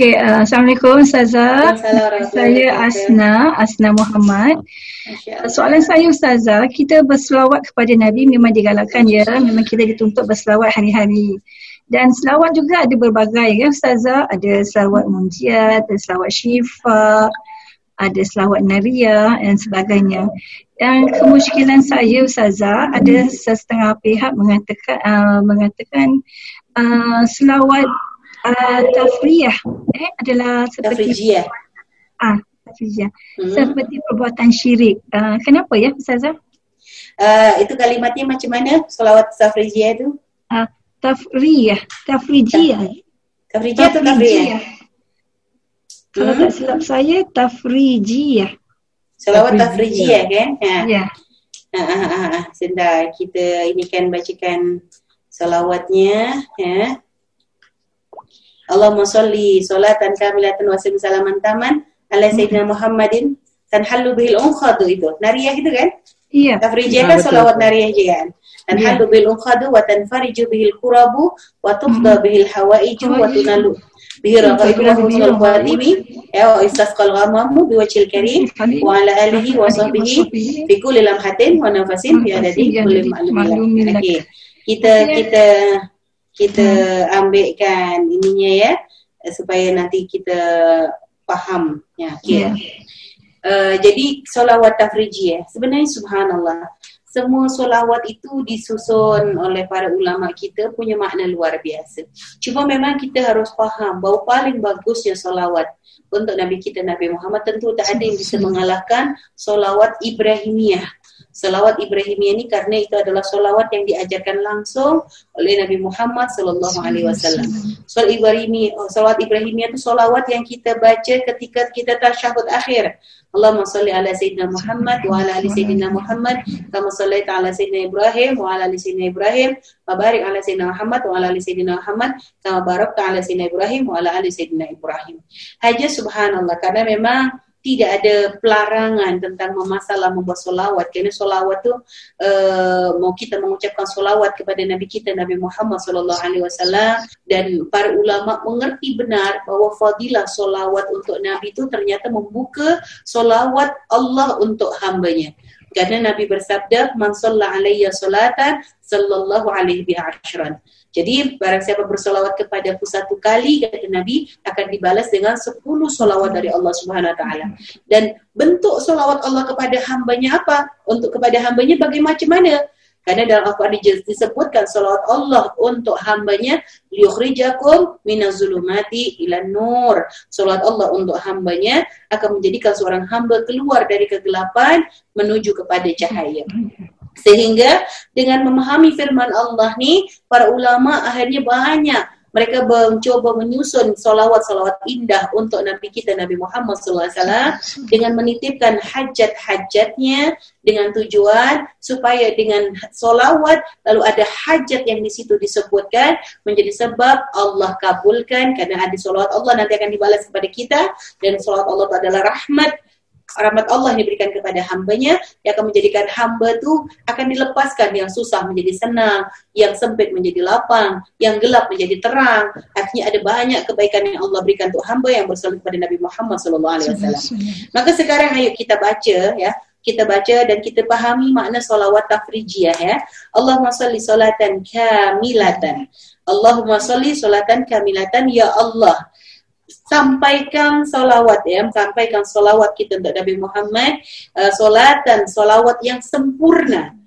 Okay, uh, Assalamualaikum Ustazah. Saya Asna, Asna Muhammad. Soalan saya Ustazah, kita berselawat kepada Nabi memang digalakkan ya. Memang kita dituntut berselawat hari-hari. Dan selawat juga ada berbagai ya Ustazah. Ada selawat munjiat, ada selawat syifa, ada selawat naria dan sebagainya. Dan kemusykilan saya Ustazah, ada setengah pihak mengatakan uh, mengatakan uh, selawat uh, tafriyah eh adalah seperti tafrijiyah. Ah, tafrijiyah. Hmm. Seperti perbuatan syirik. Uh, kenapa ya Ustazah? Uh, itu kalimatnya macam mana selawat tafrijiyah tu? Ah, uh, tafriyah, tafrijiyah. Tafrijiyah atau tafriyah? Kalau hmm. tak silap saya tafrijiyah. Selawat tafrijiyah kan? Ha. Ya. Ha, ha, ha, ha. Kita ini kan bacakan salawatnya ya. Allahumma salli salatan kamilatan wa salaman taman ala sayyidina Muhammadin dan halu bihil unkhadu itu. Nariyah itu kan? Iya. Tafrijiyah kan salawat nariyah kan? Yeah. halu bihil unkhadu wa tanfariju bihil kurabu wa tufda hmm. bihil hawaiju wa tunalu. Bihir raghaibu wa husnul khawatimi ya wa istasqal ghamamu biwajhil karim wa ala alihi wa sahbihi fi kulli lamhatin wa nafasin fi adadi kulli ma'lumin. Okay. Kita kita kita hmm. ambilkan ininya ya supaya nanti kita faham ya okay. yeah. uh, jadi solawat tafriji ya sebenarnya subhanallah semua solawat itu disusun oleh para ulama kita punya makna luar biasa cuma memang kita harus faham bahawa paling bagusnya solawat untuk Nabi kita Nabi Muhammad tentu tak ada yang bisa mengalahkan solawat Ibrahimiyah Salawat Ibrahimiyah ini karena itu adalah salawat yang diajarkan langsung oleh Nabi Muhammad sallallahu alaihi wasallam. Salawat Ibrahimiyah, oh, salawat Ibrahimiyah itu salawat yang kita baca ketika kita tasyahud akhir. Allahumma salli ala sayyidina Muhammad wa ala ali sayyidina Muhammad kama sallaita ala sayyidina Ibrahim wa ala ali sayyidina Ibrahim wa barik ala sayyidina Muhammad wa ala ali sayyidina Muhammad kama barakta ala sayyidina Ibrahim wa ala ali sayyidina Ibrahim. Haja subhanallah karena memang tidak ada pelarangan tentang masalah membuat solawat. Kerana solawat tu uh, mau kita mengucapkan solawat kepada Nabi kita Nabi Muhammad sallallahu alaihi wasallam dan para ulama mengerti benar bahawa fadilah solawat untuk Nabi itu ternyata membuka solawat Allah untuk hambanya kerana Nabi bersabda man salla alayya salatan sallallahu alaihi bi ashran jadi barang siapa bersolawat kepada aku satu kali kata Nabi akan dibalas dengan sepuluh solawat dari Allah Subhanahu Wa Taala. Dan bentuk solawat Allah kepada hambanya apa? Untuk kepada hambanya bagaimana? Karena dalam Al-Quran disebutkan salawat Allah untuk hambanya liyukhrijakum minazulumati ila nur. Salawat Allah untuk hambanya akan menjadikan seorang hamba keluar dari kegelapan menuju kepada cahaya. Sehingga dengan memahami firman Allah ni, para ulama akhirnya banyak mereka mencoba menyusun solawat-solawat indah untuk Nabi kita Nabi Muhammad SAW dengan menitipkan hajat-hajatnya dengan tujuan supaya dengan solawat lalu ada hajat yang di situ disebutkan menjadi sebab Allah kabulkan kerana ada solawat Allah nanti akan dibalas kepada kita dan solawat Allah adalah rahmat rahmat Allah yang diberikan kepada hambanya yang akan menjadikan hamba tu akan dilepaskan yang susah menjadi senang, yang sempit menjadi lapang, yang gelap menjadi terang. Artinya ada banyak kebaikan yang Allah berikan untuk hamba yang bersolat kepada Nabi Muhammad sallallahu alaihi wasallam. Maka sekarang ayo kita baca ya, kita baca dan kita pahami makna solawat tafrijiyah ya. Allahumma salli salatan kamilatan. Allahumma salli salatan kamilatan ya Allah sampaikan solawat ya, sampaikan solawat kita untuk Nabi Muhammad, uh, solatan, solawat yang sempurna.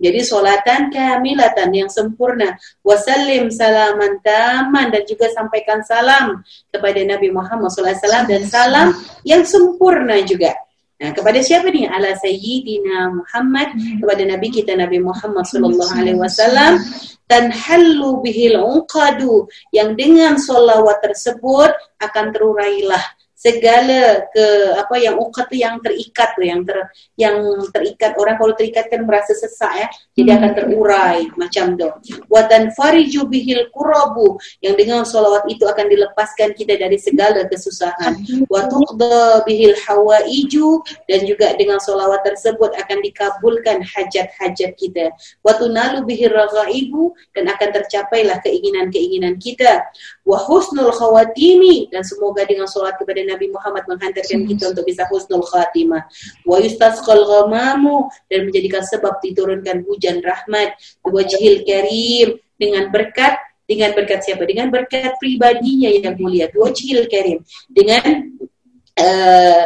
Jadi solatan kamilatan yang sempurna. Wasallim salaman taman dan juga sampaikan salam kepada Nabi Muhammad SAW dan salam yang sempurna juga. Nah, kepada siapa ni? Ala Sayyidina Muhammad kepada Nabi kita Nabi Muhammad sallallahu alaihi wasallam dan halu bihil unqadu yang dengan solawat tersebut akan terurailah segala ke apa yang uqat tu yang terikat tu yang ter yang terikat orang kalau terikat kan merasa sesak ya jadi akan terurai macam tu. Wa tanfariju bihil kurabu yang dengan solawat itu akan dilepaskan kita dari segala kesusahan. Wa tuqda bihil hawaiju dan juga dengan solawat tersebut akan dikabulkan hajat-hajat kita. Wa tunalu bihil raghaibu dan akan tercapailah keinginan-keinginan kita. Wa husnul khawatimi dan semoga dengan solat kepada Nabi Muhammad menghantarkan kita untuk bisa husnul khatimah. Wa yustasqal ghamamu dan menjadikan sebab diturunkan hujan rahmat. Wajhil karim dengan berkat dengan berkat siapa? Dengan berkat pribadinya yang mulia. Wajhil karim. Dengan uh,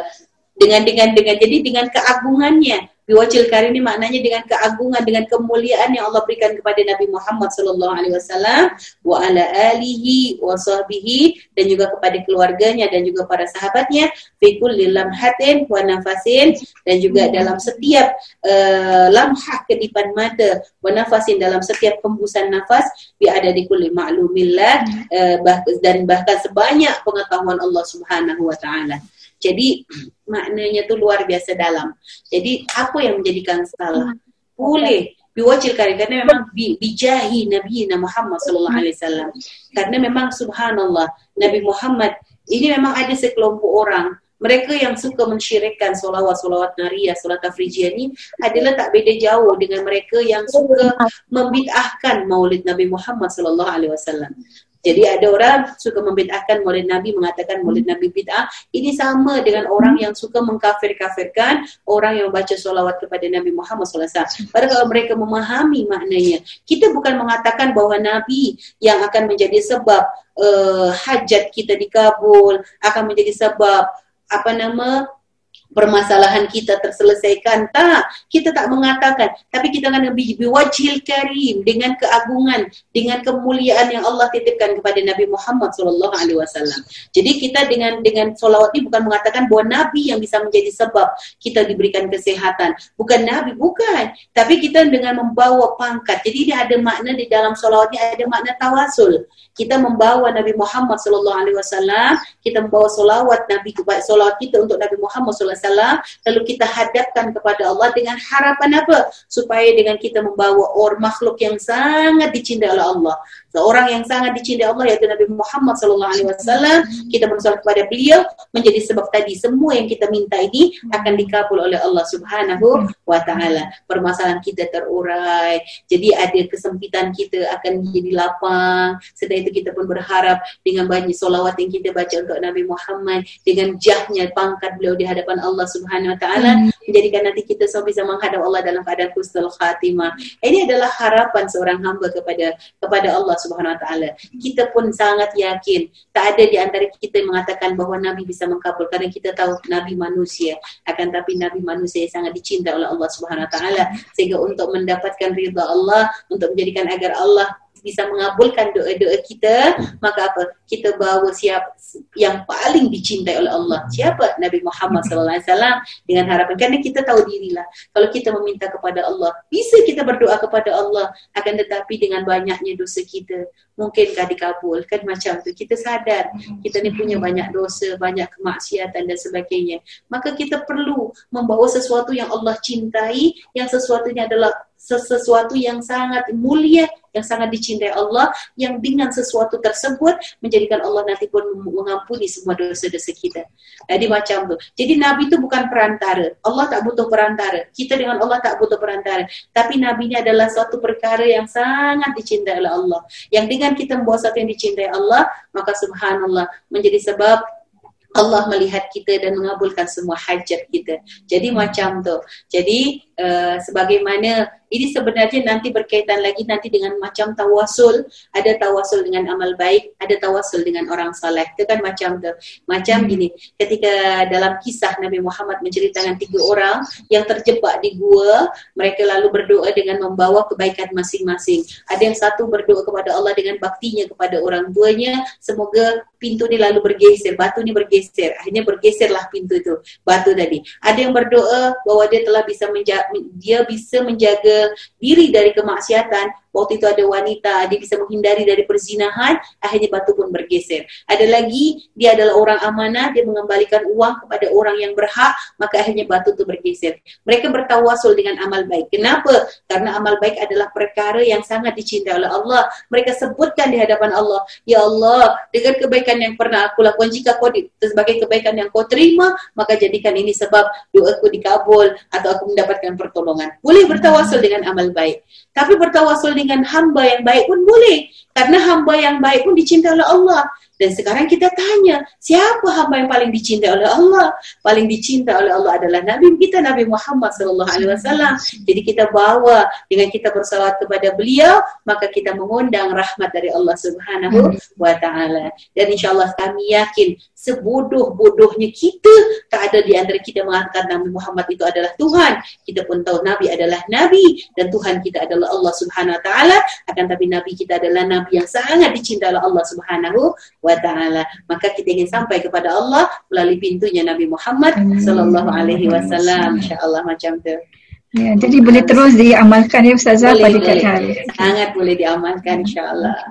dengan dengan dengan jadi dengan keagungannya Biwajil karim ini maknanya dengan keagungan, dengan kemuliaan yang Allah berikan kepada Nabi Muhammad sallallahu alaihi wasallam wa ala alihi wa sahbihi dan juga kepada keluarganya dan juga para sahabatnya fi kulli lamhatin wa nafasin dan juga dalam setiap uh, lamhah kedipan mata wa nafasin dalam setiap hembusan nafas bi ada di kulli ma'lumillah uh, bah dan bahkan sebanyak pengetahuan Allah Subhanahu wa taala. Jadi maknanya tu luar biasa dalam. Jadi apa yang menjadikan salah? Boleh biwajil kari karena memang bijahi Nabi Muhammad sallallahu alaihi wasallam. Karena memang subhanallah Nabi Muhammad ini memang ada sekelompok orang mereka yang suka mensyirikkan solawat-solawat Naria, solat tafrijiyah ni adalah tak beda jauh dengan mereka yang suka membid'ahkan maulid Nabi Muhammad sallallahu alaihi wasallam. Jadi ada orang suka membid'ahkan maulid Nabi mengatakan maulid Nabi bid'ah. Ini sama dengan orang yang suka mengkafir-kafirkan orang yang baca solawat kepada Nabi Muhammad SAW. Padahal kalau mereka memahami maknanya, kita bukan mengatakan bahawa Nabi yang akan menjadi sebab uh, hajat kita dikabul, akan menjadi sebab apa nama permasalahan kita terselesaikan. Tak kita tak mengatakan. Tapi kita akan lebih biwajhil karim dengan keagungan dengan kemuliaan yang Allah titipkan kepada Nabi Muhammad wasallam. Jadi kita dengan dengan solawat ini bukan mengatakan bahawa nabi yang bisa menjadi sebab kita diberikan kesehatan bukan nabi bukan. Tapi kita dengan membawa pangkat. Jadi ini ada makna di dalam solawat ini ada makna tawasul. Kita membawa Nabi Muhammad wasallam, kita membawa solawat Nabi solawat kita untuk Nabi Muhammad alaihi wasallam, lalu kita hadapkan kepada Allah dengan harapan apa? Supaya dengan kita membawa orang makhluk yang sangat dicintai oleh Allah, seorang yang sangat dicintai Allah yaitu Nabi Muhammad sallallahu alaihi wasallam kita bersolat kepada beliau menjadi sebab tadi semua yang kita minta ini akan dikabul oleh Allah Subhanahu wa taala. Permasalahan kita terurai jadi ada kesempitan kita akan menjadi lapang. Sedang itu kita pun berharap dengan banyak solawat yang kita baca untuk Nabi Muhammad dengan jahnya pangkat beliau di hadapan Allah Subhanahu wa taala menjadikan nanti kita semua bisa menghadap Allah dalam keadaan husnul khatimah ini adalah harapan seorang hamba kepada kepada Allah Subhanahu Wa Taala. Kita pun sangat yakin tak ada di antara kita yang mengatakan bahawa Nabi bisa mengkabul kerana kita tahu Nabi manusia. Akan tapi Nabi manusia yang sangat dicinta oleh Allah Subhanahu Wa Taala sehingga untuk mendapatkan ridha Allah, untuk menjadikan agar Allah bisa mengabulkan doa-doa kita maka apa kita bawa siap yang paling dicintai oleh Allah. Siapa? Nabi Muhammad sallallahu alaihi wasallam dengan harapan. Kerana kita tahu dirilah kalau kita meminta kepada Allah bisa kita berdoa kepada Allah akan tetapi dengan banyaknya dosa kita mungkinkah dikabulkan macam tu? Kita sadar kita ni punya banyak dosa banyak kemaksiatan dan sebagainya. Maka kita perlu membawa sesuatu yang Allah cintai yang sesuatunya adalah sesuatu yang sangat mulia yang sangat dicintai Allah yang dengan sesuatu tersebut menjadikan Allah nanti pun mengampuni semua dosa-dosa kita. Jadi macam tu. Jadi Nabi itu bukan perantara. Allah tak butuh perantara. Kita dengan Allah tak butuh perantara. Tapi Nabi ini adalah suatu perkara yang sangat dicintai oleh Allah. Yang dengan kita membawa sesuatu yang dicintai Allah, maka subhanallah menjadi sebab Allah melihat kita dan mengabulkan semua hajat kita. Jadi macam tu. Jadi uh, sebagaimana ini sebenarnya nanti berkaitan lagi nanti dengan macam tawasul. Ada tawasul dengan amal baik, ada tawasul dengan orang soleh. Itu kan macam tu. Macam hmm. gini, ketika dalam kisah Nabi Muhammad menceritakan tiga orang yang terjebak di gua, mereka lalu berdoa dengan membawa kebaikan masing-masing. Ada yang satu berdoa kepada Allah dengan baktinya kepada orang tuanya, semoga pintu ni lalu bergeser, batu ni bergeser. Akhirnya bergeserlah pintu itu, batu tadi. Ada yang berdoa bahwa dia telah bisa menjaga dia bisa menjaga diri dari kemaksiatan waktu itu ada wanita dia bisa menghindari dari perzinahan akhirnya batu pun bergeser. Ada lagi dia adalah orang amanah dia mengembalikan uang kepada orang yang berhak maka akhirnya batu itu bergeser. Mereka bertawasul dengan amal baik. Kenapa? Karena amal baik adalah perkara yang sangat dicintai oleh Allah. Mereka sebutkan di hadapan Allah ya Allah dengan kebaikan yang pernah aku lakukan jika kau di, sebagai kebaikan yang kau terima maka jadikan ini sebab doaku dikabul atau aku mendapatkan pertolongan. Boleh bertawasul dengan amal baik tapi bertawasul dengan hamba yang baik pun boleh karena hamba yang baik pun dicintai oleh Allah dan sekarang kita tanya, siapa hamba yang paling dicintai oleh Allah? Paling dicintai oleh Allah adalah Nabi kita Nabi Muhammad sallallahu alaihi wasallam. Jadi kita bawa dengan kita bersalawat kepada beliau, maka kita mengundang rahmat dari Allah Subhanahu wa taala. Dan insyaallah kami yakin sebodoh-bodohnya kita tak ada di antara kita mengatakan Nabi Muhammad itu adalah Tuhan. Kita pun tahu Nabi adalah Nabi dan Tuhan kita adalah Allah Subhanahu Wa Taala. Akan tapi Nabi kita adalah Nabi yang sangat dicintai oleh Allah Subhanahu Wa Taala. Maka kita ingin sampai kepada Allah melalui pintunya Nabi Muhammad Sallallahu Alaihi Wasallam. Insya-Allah macam tu. Ya, jadi boleh terus diamalkan ya Ustazah pada hari. Sangat boleh diamalkan insya-Allah.